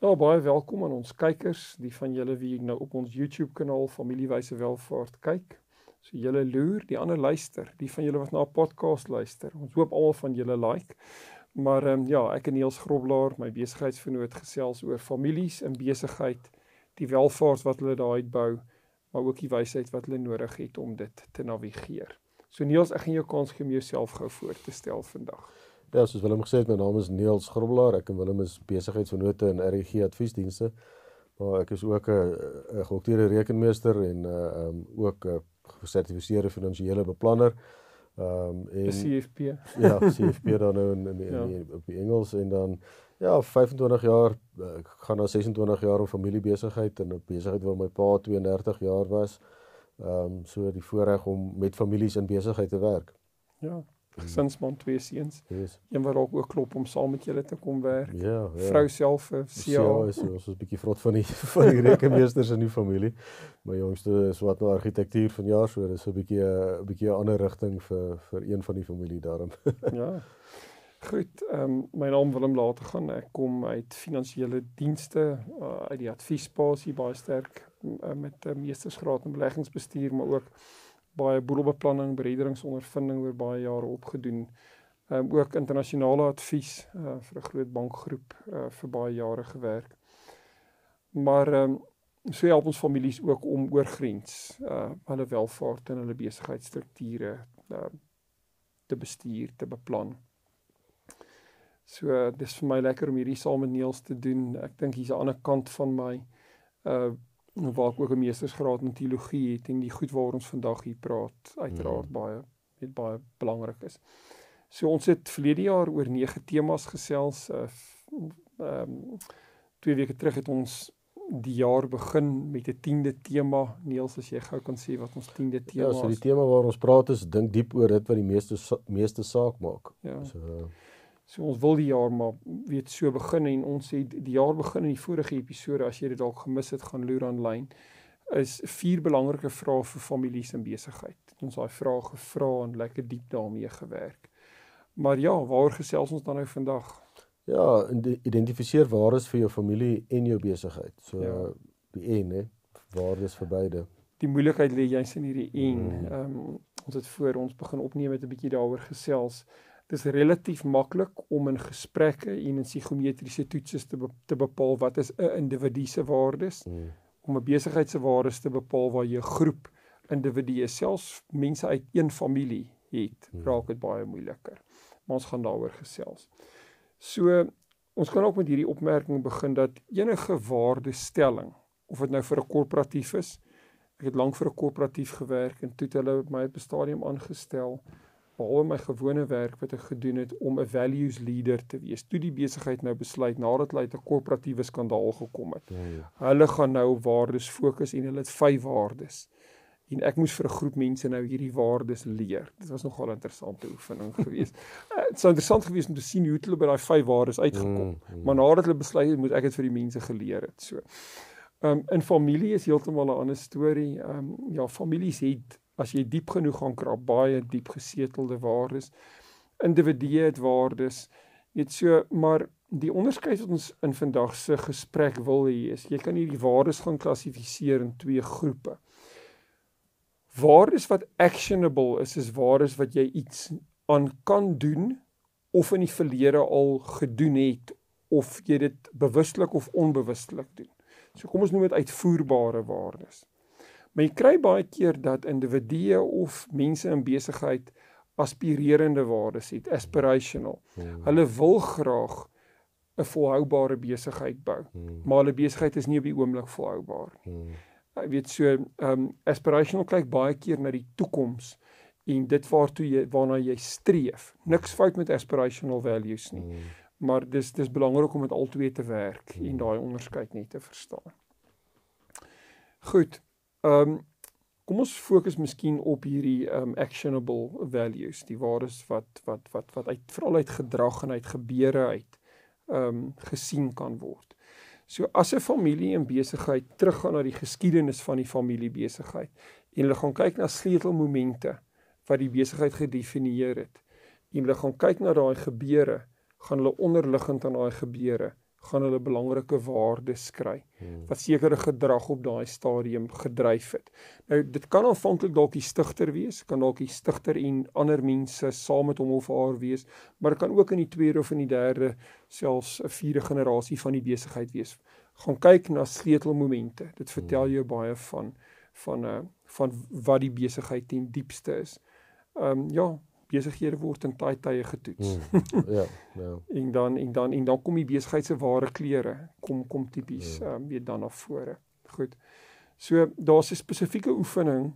Ja, baie welkom aan ons kykers, die van julle wie nou op ons YouTube kanaal Familiewyse Welvaart kyk. So julle loer, die ander luister, die van julle wat na 'n podcast luister. Ons hoop almal van julle like. Maar ehm um, ja, ek en Niels Groblaar, my besigheidsvernoot gesels oor families en besigheid, die welvaart wat hulle daar uitbou, maar ook die wysheid wat hulle nodig het om dit te navigeer. So Niels, ek gaan jou kans gee om jouself gou voor te stel vandag. Ja, soos Willem gesê het, my naam is Neels Grobbelaar. Ek en Willem is besigheidsvennote in RGG Adviesdienste. Maar ek is ook 'n gehoogteerde rekenmeester en uh, um, ook 'n gesertifiseerde finansiële beplanner. Um, en CFP. Ja, CFP dan nou in, in, in, ja. in op die Engels en dan ja, 25 jaar ek gaan na 26 jaar in familiebesigheid en 'n besigheid waar my pa 32 jaar was. Ehm um, so die voorreg om met families in besigheid te werk. Ja gesinsman twee seuns. Yes. Een wat dalk ook klop om saam met julle te kom werk. Ja, ja. Vrou self, Sia. Ja, is ons is 'n bietjie vrot van die van die rekenmeesters in die familie. My jongste is wat nou argitektuur van jaar, so dis 'n bietjie 'n bietjie 'n ander rigting vir vir een van die familie daarom. ja. Goed, ehm um, my naam Willem later gaan. Ek kom uit finansiële dienste, uh, uit die adviespasie baie sterk uh, met 'n uh, meestersgraad in beleggingsbestuur, maar ook baie boedelbeplanning, berederingsondervinding oor baie jare opgedoen. Ehm um, ook internasionale advies uh, vir 'n groot bankgroep uh, vir baie jare gewerk. Maar ehm um, so help ons families ook om oor grens uh hulle welvaart en hulle besigheidsstrukture uh te bestuur, te beplan. So uh, dis vir my lekker om hierdie saam met Niels te doen. Ek dink hier's 'n ander kant van my uh waar ek ook 'n meestersgraad in teologie het en die goed waaroor ons vandag hier praat uiteraard mm. baie net baie belangrik is. So ons het verlede jaar oor nege temas gesels. Eh, ehm um, twee weke terug het ons die jaar begin met 'n 10de tema. Neels as jy gou kan sê wat ons 10de tema is. Ja, so die tema waar ons praat is dink diep oor dit wat die meeste meeste saak maak. Ja. So So ons wil die jaar maar weet so begin en ons het die jaar begin in die vorige episode as jy dit dalk gemis het gaan loer aanlyn is vier belangrike vrae vir families en besigheid. Ons daai vrae gevra en lekker diep daarmee gewerk. Maar ja, waaroor gesels ons dan nou vandag? Ja, identifiseer waar is vir jou familie en jou besigheid. So ja. die een hè, waar is vir beide. Die moeilikheid lê jy's in hierdie een. Mm. Ehm um, ons het voor ons begin opneem met 'n bietjie daaroor gesels. Dis relatief maklik om in gesprekke en in psigometriese toetsse te be te bepaal wat is 'n individu se waardes mm. om 'n besigheid se waardes te bepaal waar jy 'n groep individue selfs mense uit een familie het, mm. raak dit baie moeiliker. Maar ons gaan daaroor gesels. So ons kan ook met hierdie opmerking begin dat enige waardestelling of dit nou vir 'n korporatief is, ek het lank vir 'n korporatief gewerk en toe het hulle my op 'n stadium aangestel behalwe my gewone werk wat ek gedoen het om 'n values leader te wees. Toe die besigheid nou besluit nadat hulle uit 'n korporatiewe skandaal gekom het. Ja, ja. Hulle gaan nou op waardes fokus en hulle het vyf waardes. En ek moes vir 'n groep mense nou hierdie waardes leer. Dit was nogal 'n interessante oefening geweest. Eh, dit sou interessant geweest om te sien hoe hulle by daai vyf waardes uitgekom. Mm, mm. Maar nadat hulle besluit het, moet ek dit vir die mense geleer het. So. Ehm um, in familie is heeltemal 'n ander storie. Ehm um, ja, families het as jy diep genoeg gaan krap, baie diep gesetelde waardes. Individue het waardes. Net so, maar die onderskeid wat ons in vandag se gesprek wil hê is jy kan hierdie waardes gaan klassifiseer in twee groepe. Waardes wat actionable is, is waardes wat jy iets aan kan doen of in die verlede al gedoen het of jy dit bewustelik of onbewustelik doen. So kom ons noem dit uitvoerbare waardes. Maar jy kry baie keer dat individue of mense in besigheid aspirerende waardes het, aspirational. Hmm. Hulle wil graag 'n volhoubare besigheid bou, hmm. maar hulle besigheid is nie op die oomblik volhoubaar nie. Hmm. Jy weet so, ehm um, aspirational kyk baie keer na die toekoms en dit waartoe jy waarna jy streef. Niks fout met aspirational values nie. Hmm. maar dis dis belangrik om met albei te werk en daai onderskeid net te verstaan. Goed. Ehm um, kom ons fokus miskien op hierdie um actionable values, die waardes wat wat wat wat uit veral uit gedrag en uit gebeure uit um gesien kan word. So as 'n familie en besigheid teruggaan na die geskiedenis van die familiebesigheid en hulle gaan kyk na sleutelmomente wat die besigheid gedefinieer het en hulle gaan kyk na daai gebeure, gaan hulle onderliggend aan daai gebeure gaan hulle belangrike waardes kry hmm. wat sekere gedrag op daai stadium gedryf het. Nou dit kan aanvanklik dalk die stigter wees, kan dalk die stigter en ander mense saam met hom of haar wees, maar dit kan ook in die tweede of in die derde selfs 'n vierde generasie van die besigheid wees. Gaan kyk na sleutelmomente. Dit vertel hmm. jou baie van van 'n uh, van wat die besigheid ten diepste is. Ehm um, ja, besighede word in taai tye getoets. Mm, ja, ja. en dan en dan en dan kom die besigheid se ware kleure kom kom tipies ja. um, weer dan na vore. Goed. So daar's 'n spesifieke oefening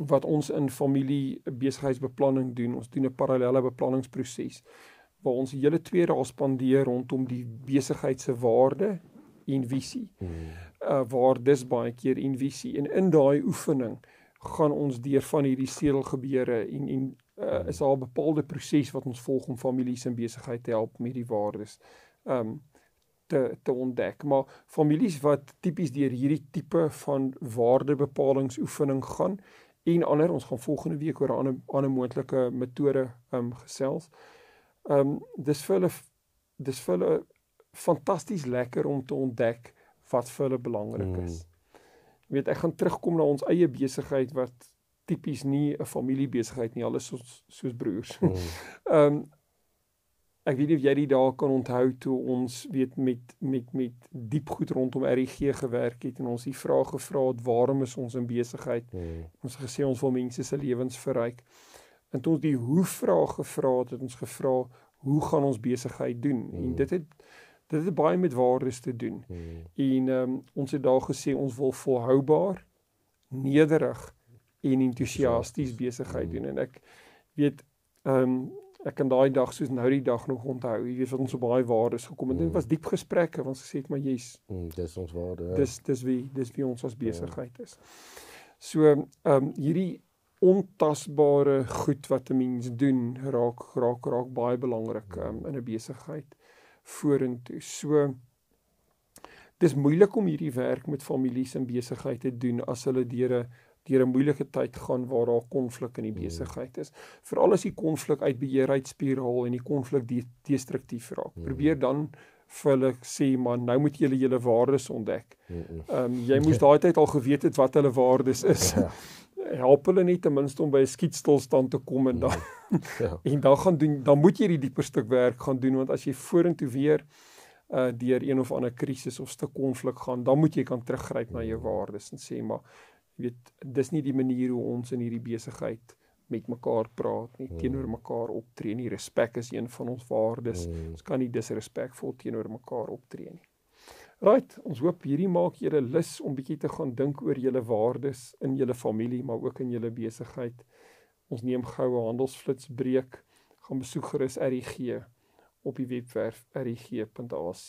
wat ons in familie besigheidsbeplanning doen. Ons doen 'n parallelle beplanningsproses waar ons die hele twee dae spandeer rondom die besigheid se waarde en visie. Hmm. Uh waar dis baie keer en visie en in daai oefening gaan ons deur van hierdie sedelgebeure en en uh, is daar 'n bepaalde proses wat ons volg om families en besigheid te help met die waardes um te te ontdek. Maar families wat tipies deur hierdie tipe van waardebepalingsoefening gaan en ander ons gaan volgende week oor 'n ander ander moontlike metode um gesels. Um dis vir hulle dis vir hulle fantasties lekker om te ontdek wat vir hulle belangrik is. Mm. Jy weet ek gaan terugkom na ons eie besigheid wat tipies nie 'n familiebesigheid nie, alles soos soos broers. Hmm. Ehm um, ek weet nie of jy die dae kan onthou toe ons weet met met met diep goed rondom RG gewerk het en ons die vraag gevra het waarom is ons in besigheid? Hmm. Ons gesê ons wil mense se lewens verryk. En toe ons die hoe vraag gevra het, het ons gevra hoe gaan ons besigheid doen? Hmm. En dit het dit het baie met waardes te doen. Hmm. En ehm um, ons het daar gesê ons wil volhoubaar, nederig en entoesiasties besigheid doen. En ek weet ehm um, ek kan daai dag soos nou die dag nog onthou. Jy weet wat ons so baie waardes gekom het. En dit was diep gesprekke want ons gesê het maar jy's mm, dis ons waarde ja. dis dis wie dis wie ons as besigheid is. So ehm um, hierdie ontasbare goed wat 'n mens doen raak raak raak baie belangrik um, in 'n besigheid vorentoe. So dis moeilik om hierdie werk met families en besighede te doen as hulle deur 'n deur 'n moeilike tyd gaan waar daar konflik in die hmm. besigheid is. Veral as die konflik uit beheer uit spiraal en die konflik de destruktief raak. Hmm. Probeer dan vir hulle sê maar nou moet julle julle waardes ontdek. Hmm. Ehm um, jy moes daai tyd al geweet het wat hulle waardes is. Ja. Help hulle net ten minste om by 'n skietstilstand te kom en dan ja. en dan gaan doen dan moet jy die dieper stuk werk gaan doen want as jy vorentoe weer uh deur een of ander krisis of stuk konflik gaan, dan moet jy kan teruggryp na jou waardes en sê maar Jy weet, dis nie die manier hoe ons in hierdie besigheid met mekaar praat nie, mm. teenoor mekaar optree nie. Respek is een van ons waardes. Mm. Ons kan nie disrespekvol teenoor mekaar optree nie. Right, ons hoop hierdie maak julle lus om bietjie te gaan dink oor julle waardes in julle familie, maar ook in julle besigheid. Ons neem goue handelsflits breek. Gaan besoek gerus RIG op die webwerf rig.ac.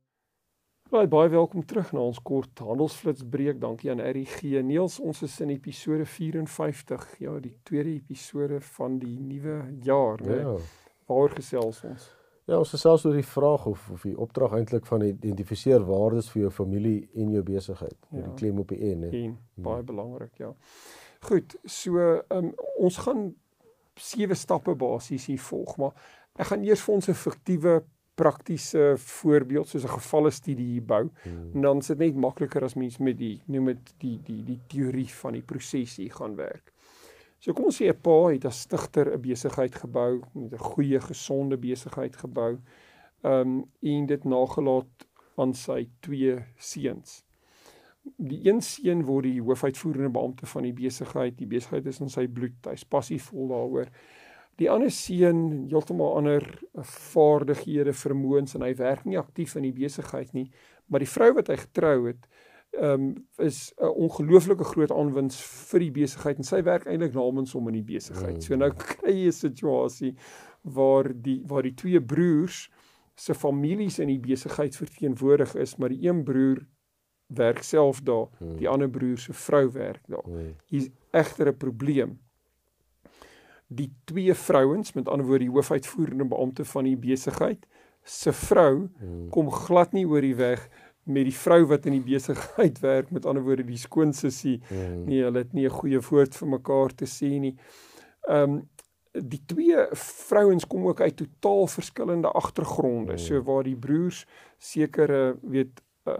Baie baie welkom terug na ons kort handelsflits breek. Dankie aan RG Neels. Ons is in episode 54. Ja, die tweede episode van die nuwe jaar, né? Ja. Waar gesels ons? Ja, ons gesels oor die vraag of of die opdrag eintlik van identifiseer waardes vir jou familie en jou besigheid. Ja. Die klem op die en, né? Baie hmm. belangrik, ja. Goed, so um, ons gaan sewe stappe basies hier volg, maar ek gaan eers vir ons 'n fiktiewe praktiese voorbeeld soos 'n gevalle studie hier bou. Hmm. Dan is dit net makliker as mens met die noem dit die die die teorie van die proses hier gaan werk. So kom ons sê 'n pa het as stigter 'n besigheid gebou, 'n goeie gesonde besigheid gebou. ehm um, en dit nagelaat aan sy twee seuns. Die een seun word die hoofuitvoerende beampte van die besigheid. Die besigheid is in sy bloed. Hy's passievol daaroor. Die ander seun heeltemal ander vaardighede, vermoëns en hy werk nie aktief in die besigheid nie, maar die vrou wat hy getrou het, ehm um, is 'n ongelooflike groot aanwins vir die besigheid en sy werk eintlik namens hom in die besigheid. So nou kry jy 'n situasie waar die waar die twee broers se families in die besigheid verteenwoordig is, maar die een broer werk self daar, die ander broer se vrou werk daar. Hier's egter 'n probleem. Die twee vrouens, met ander woorde die hoofuitvoerende beampte van die besigheid, se vrou kom glad nie oor die weg met die vrou wat in die besigheid werk met ander woorde die skoonsussie mm. nee hulle het nie 'n goeie woord vir mekaar te sê nie. Ehm um, die twee vrouens kom ook uit totaal verskillende agtergronde. Mm. So waar die broers sekere weet uh,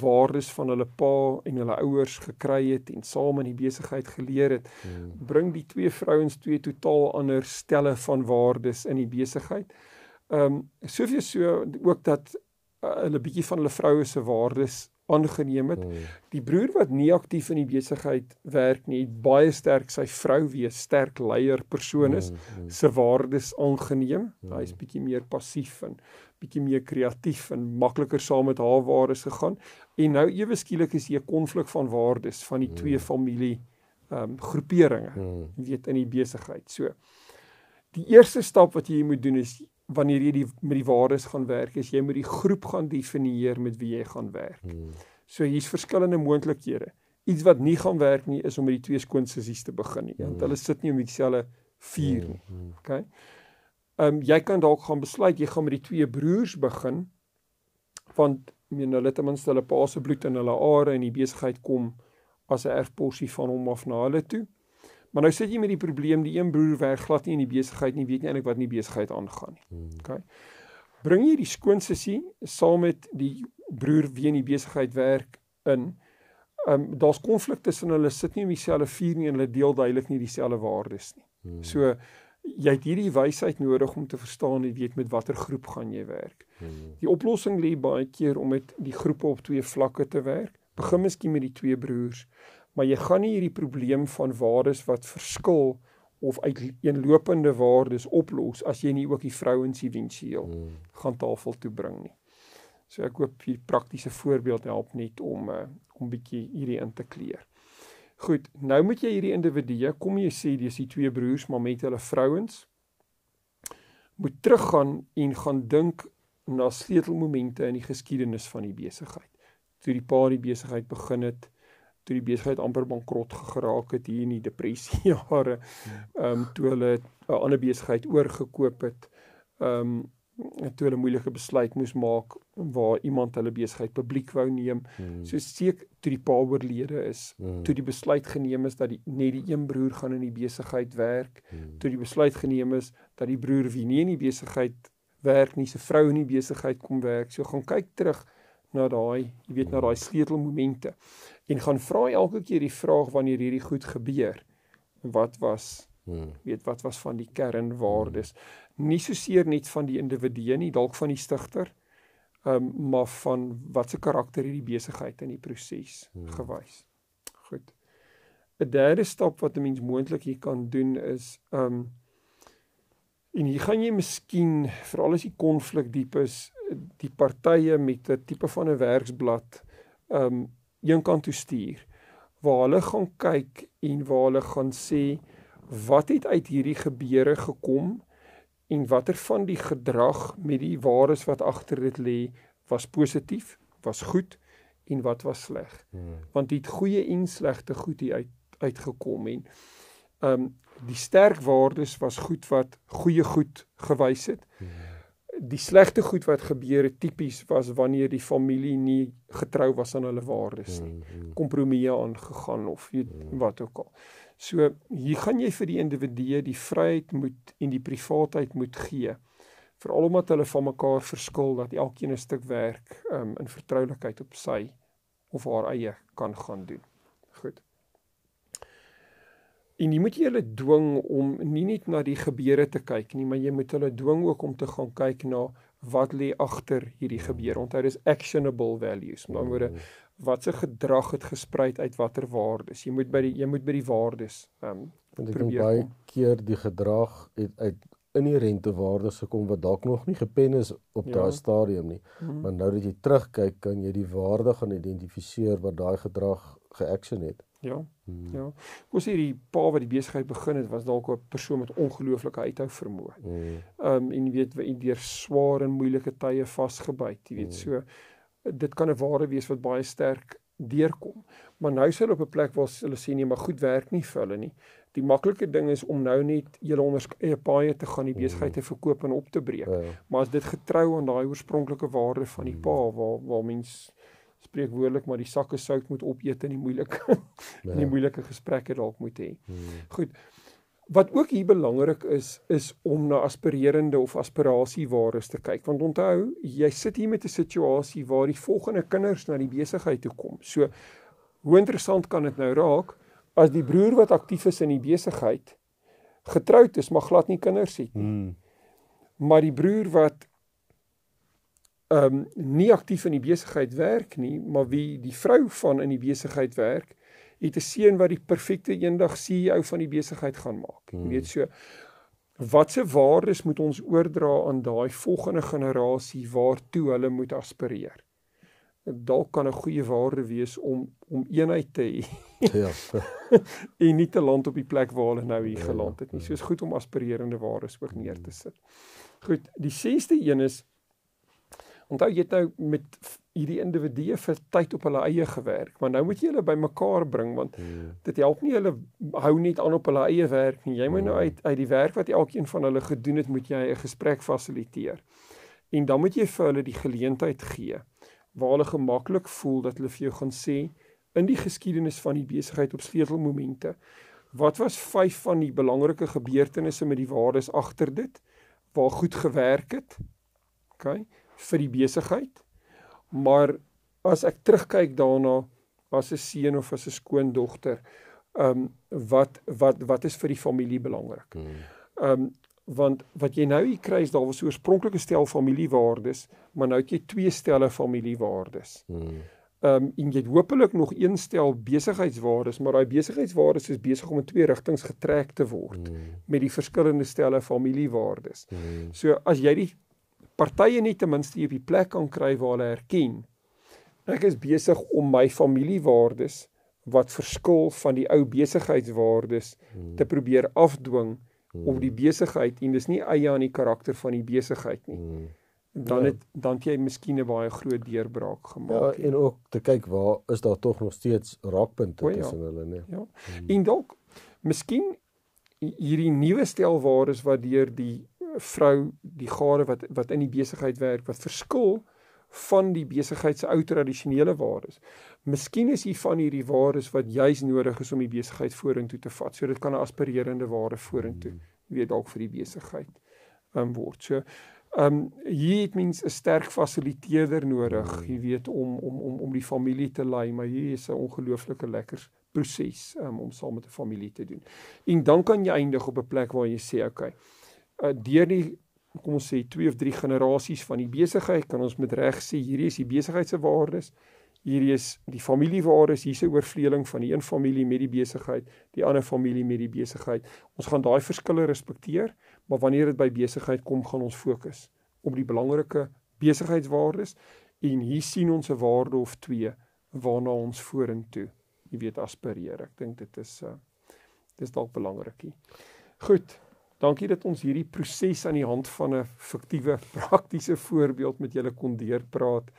waardes van hulle pa en hulle ouers gekry het en saam in die besigheid geleer het, mm. bring die twee vrouens twee totaal ander stelle van waardes in die besigheid. Ehm um, soveel so ook dat uh, hulle bietjie van hulle vroue se waardes aangeneem het. Hmm. Die broer wat nie aktief in die besigheid werk nie, baie sterk sy vrou wees sterk leier persoon is, hmm. hmm. se waardes aangeneem. Hmm. Hy's bietjie meer passief en bietjie meer kreatief en makliker saam met haar waardes gegaan. En nou ewe skielik is hier 'n konflik van waardes van die hmm. twee familie ehm um, groeperinge. Hmm. Jy weet in die besigheid. So die eerste stap wat jy moet doen is wanneer jy die met die waardes gaan werk, is jy moet die groep gaan definieer met wie jy gaan werk. Hmm. So hier's verskillende moontlikhede. Iets wat nie gaan werk nie is om met die twee skoonsissies te begin nie, want hmm. hulle sit nie om dieselfde vuur nie. Hmm. hmm. Okay? Ehm um, jy kan dalk gaan besluit jy gaan met die twee broers begin want meen hulle ten minste hulle pa se bloed in hulle are en die besigheid kom as 'n erfposie van hom af na hulle toe. Maar nou sit jy met die probleem die een broer werk glad nie in die besigheid nie, weet nie eintlik wat in die besigheid aangaan nie. Hmm. Okay. Bring jy die skoonsussie saam met die broer wie in die besigheid werk in. Ehm um, daar's konflik tussen hulle sit nie in dieselfde vuur nie en hulle deel duidelik nie dieselfde waardes nie. Hmm. So jy het hierdie wysheid nodig om te verstaan en weet met watter groep gaan jy werk. Hmm. Die oplossing lê baie keer om met die groepe op twee vlakke te werk. Begin miskien met die twee broers maar jy gaan nie hierdie probleem van waardes wat verskil of uiteenlopende waardes oplos as jy nie ook die vrouens éventueel hmm. gaan tafel toe bring nie. So ek hoop hier praktiese voorbeeld help net om uh, om bietjie hierdie in te kleer. Goed, nou moet jy hierdie individue, kom jy sê dis die twee broers maar met hulle vrouens moet teruggaan en gaan dink na sleutelmomente in die geskiedenis van die besigheid. Toe die pa die besigheid begin het, toe die besigheid amper bankrot geraak het hier in die depressie jare. Ehm um, toe hulle 'n ander besigheid oorgekoop het. Ehm um, toe hulle moeilike besluit moes maak waar iemand hulle besigheid publiek wou neem. Hmm. So seker toe die pa oorlede is, hmm. toe die besluit geneem is dat die net die een broer gaan in die besigheid werk, hmm. toe die besluit geneem is dat die broer wie nie in die besigheid werk nie, se vrou in die besigheid kom werk. So gaan kyk terug na daai, jy weet na daai sleutelmomente en gaan vra elke keer die vraag wanneer hierdie goed gebeur. Wat was hmm. weet wat was van die kernwaardes? Hmm. Nie so seer net van die individu nie, dalk van die stigter, um, maar van wat se karakter hierdie besigheid in die proses hmm. gewys. Goed. 'n Derde stap wat 'n mens moontlik hier kan doen is um en hier gaan jy miskien veral as die konflik diep is, die partye met 'n tipe van 'n werksblad um een kant toe stuur waar hulle gaan kyk en waar hulle gaan sê wat het uit hierdie gebeure gekom en watter van die gedrag met die waardes wat agter dit lê was positief, was goed en wat was sleg. Hmm. Want dit goeie en slegte goed hier uit uitgekom en ehm um, die sterk waardes was goed wat goeie goed gewys het. Hmm die slegte goed wat gebeur het tipies was wanneer die familie nie getrou was aan hulle waardes nie. Mm-hmm. Kompromieë aangegaan of weet mm. wat ook al. So hier gaan jy vir die individue die vryheid moet en die privaatheid moet gee. Veral omdat hulle van mekaar verskil dat elkeen 'n stuk werk um, in vertroulikheid op sy of haar eie kan gaan doen. Goed. En jy moet jy hulle dwing om nie net na die gebeure te kyk nie, maar jy moet hulle dwing ook om te gaan kyk na wat lê agter hierdie gebeur. Onthou dis actionable values. Met ander woorde wat se gedrag het gespruit uit watter waardes. Jy moet by die jy moet by die waardes ehm um, Want ek dink baie keer die gedrag het uit inherente waardes gekom wat dalk nog nie gepen is op ja. daai stadium nie. Mm -hmm. Maar nou dat jy terugkyk, kan jy die waarde gaan identifiseer wat daai gedrag geaction het. Ja. Hmm. Ja. Ons sê die pa wat die besigheid begin het was dalk 'n persoon met ongelooflike uithou vermoë. Hmm. Ehm um, en weet wie deur swaar en moeilike tye vasgebyt, jy weet hmm. so dit kan 'n waarde wees wat baie sterk deurkom. Maar nou sê hulle op 'n plek waar hulle sê nee, maar goed werk nie vir hulle nie. Die maklike ding is om nou net julle onderskeie paaie te gaan die mm. besigheid te verkoop en op te breek. Ja. Maar as dit getrou aan daai oorspronklike waarde van die mm. pa waar waar mens spreek woordelik maar die sakke sout moet opeet in die moeilike ja. in die moeilike gesprekke dalk moet hê. Mm. Goed. Wat ook hier belangrik is is om na aspirerende of aspirasiewaardes te kyk want onthou jy sit hier met 'n situasie waar die volgende kinders na die besigheid toe kom. So hoe interessant kan dit nou raak? as die broer wat aktief is in die besigheid getroud is, maar glad nie kinders het nie. Hmm. Maar die broer wat ehm um, nie aktief in die besigheid werk nie, maar wie die vrou van in die besigheid werk, het 'n seun wat die perfekte eendag CEO van die besigheid gaan maak. Hmm. Jy weet so watse waardes moet ons oordra aan daai volgende generasie waartoe hulle moet aspireer? dalk kan 'n goeie waarde wees om om eenheid te hê. ja. en nie te land op die plek waar hulle nou hier ja, geland het nie. So is goed om aspirerende waardes ook neer te sit. Goed, die 6ste een is onthou jy het nou met hierdie individue vir tyd op hulle eie gewerk, maar nou moet jy hulle bymekaar bring want hmm. dit help nie hulle hou net aan op hulle eie werk nie. Jy moet nou hmm. uit uit die werk wat elkeen van hulle gedoen het, moet jy 'n gesprek fasiliteer. En dan moet jy vir hulle die geleentheid gee waar hulle gemaklik voel dat hulle vir jou gaan sê in die geskiedenis van die besigheid op sleutelmomente wat was vyf van die belangrike gebeurtenisse met die waardes agter dit waar goed gewerk het OK vir die besigheid maar as ek terugkyk daarna as 'n seun of as 'n skoondogter ehm um, wat wat wat is vir die familie belangrik hmm. ehm um, want wat jy nou hier kry is daar was oorspronklike stel familiewaardes, maar nou het jy twee stelle familiewaardes. Hmm. Ehm um, en jy het hopelik nog een stel besigheidswaardes, maar daai besigheidswaardes is besig om in twee rigtings getrek te word hmm. met die verskillende stelle familiewaardes. Hmm. So as jy die partye net ten minste op die plek kan kry waar hulle erken ek is besig om my familiewaardes wat verskil van die ou besigheidswaardes hmm. te probeer afdwing hmm. of die besigheid en dis nie eie aan die karakter van die besigheid nie. Hmm. Dan ja. het dan het jy miskien 'n baie groot deurbraak gemaak. Ja, en ook te kyk waar is daar tog nog steeds raakpunte ja. tussen hulle, nee. Ja. Hmm. En dalk miskien hierdie nuwe stel waardes wat deur die vrou, die gade wat wat in die besigheid werk wat verskil van die besigheid se ou tradisionele waardes. Miskien is hier van hierdie waardes wat juis nodig is om die besigheid vorentoe te vat. So dit kan 'n aspirerende waarde vorentoe, weet dalk vir die besigheid um, word. So ehm um, hier het mens 'n sterk fasiliteerder nodig, jy weet om om om om die familie te lei, maar hier is 'n ongelooflike lekker proses um, om saam met 'n familie te doen. En dan kan jy eindig op 'n plek waar jy sê, okay, uh, deur die kom ons sê twee of drie generasies van die besigheid kan ons met reg sê hierdie is die besigheid se waardes hierdie is die familiewaardes, hier's 'n oorvleeling van die een familie met die besigheid, die ander familie met die besigheid. Ons gaan daai verskille respekteer, maar wanneer dit by besigheid kom, gaan ons fokus op die belangrike besigheidswaardes en hier sien ons 'n waarde of twee waarna ons vorentoe, jy weet, aspireer. Ek dink dit is uh dis dalk belangrik. Goed. Dankie dat ons hierdie proses aan die hand van 'n fiktiewe praktiese voorbeeld met julle kon deurpraat.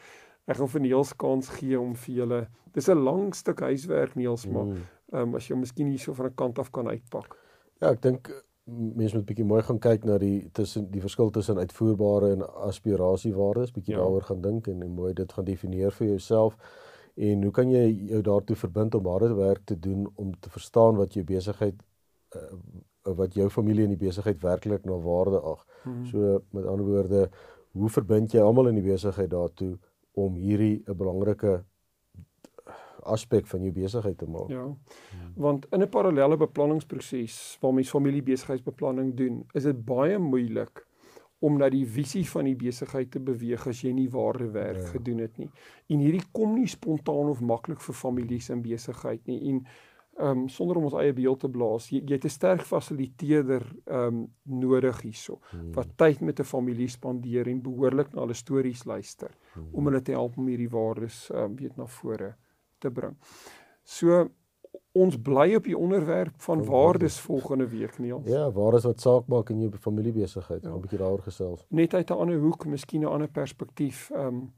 Ek gaan vir Niels kans gee om vir julle. Dis 'n lang stuk huiswerk Niels, maar mm. ehm mm. um, as jy miskien hierso van 'n kant af kan uitpak. Ja, ek dink mense moet bietjie mooi gaan kyk na die tussen die verskil tussen uitvoerbare en aspirasiewaardes, bietjie ja. daaroor gaan dink en, en mooi dit gaan definieer vir jouself. En hoe kan jy jou daartoe verbind om harde werk te doen om te verstaan wat jou besigheid uh, wat jou familie in die besigheid werklik na waarde ag. Mm. So met ander woorde, hoe verbind jy almal in die besigheid daartoe om hierdie 'n belangrike aspek van jou besigheid te maak. Ja. Want in 'n parallelle beplanningsproses waar mens familiebesigheidsbeplanning doen, is dit baie moeilik om na die visie van die besigheid te beweeg as jy nie ware werk ja. gedoen het nie. En hierdie kom nie spontaan of maklik vir families in besigheid nie. En ehm um, sonder om ons eie beeld te blaas, jy, jy het 'n sterk fasiliteerder ehm um, nodig hierso hmm. wat tyd met 'n familie spandeer en behoorlik na hulle stories luister hmm. om hulle te help om hierdie waardes ehm um, weet na vore te bring. So ons bly op die onderwerp van waardes volgende week Niels. Ja, waardes wat saak maak in jou familiebesigheid. Ja. 'n bietjie daaroor gesels. Net uit 'n ander hoek, miskien 'n ander perspektief. Ehm um,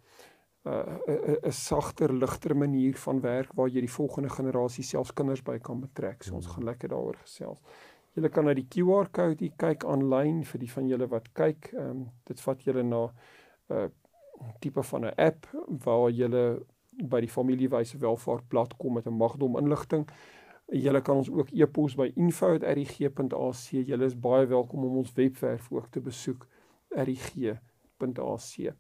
'n uh, 'n sagter, ligter manier van werk waar jy die volgende generasie selfs kinders by kan betrek. So ons hmm. gaan lekker daaroor gesels. Julle kan na die QR code kyk aanlyn vir die van julle wat kyk. Ehm um, dit vat julle na 'n uh, tipe van 'n app waar julle by die familiewyse welvaartblad kom met 'n magdom inligting. Julle kan ons ook e-pos by info@rg.ac. Julle is baie welkom om ons webwerf ook te besoek rg.ac.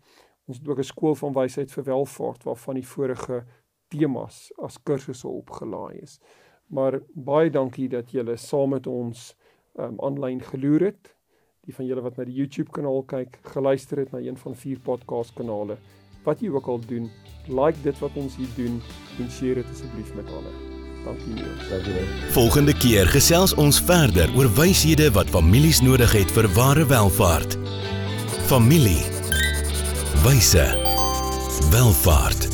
Ons het ook 'n skool van wysheid vir welvaart waarvan die vorige temas as kursusse opgelaai is. Maar baie dankie dat julle saam met ons um aanlyn geloer het. Die van julle wat na die YouTube kanaal kyk, geluister het na een van vier podcast kanale. Wat jy ook al doen, like dit wat ons hier doen en share dit asseblief met ander. Dankie. Dankie. Volgende keer gesels ons verder oor wyshede wat families nodig het vir ware welvaart. Familie. Wyse. Welvaart.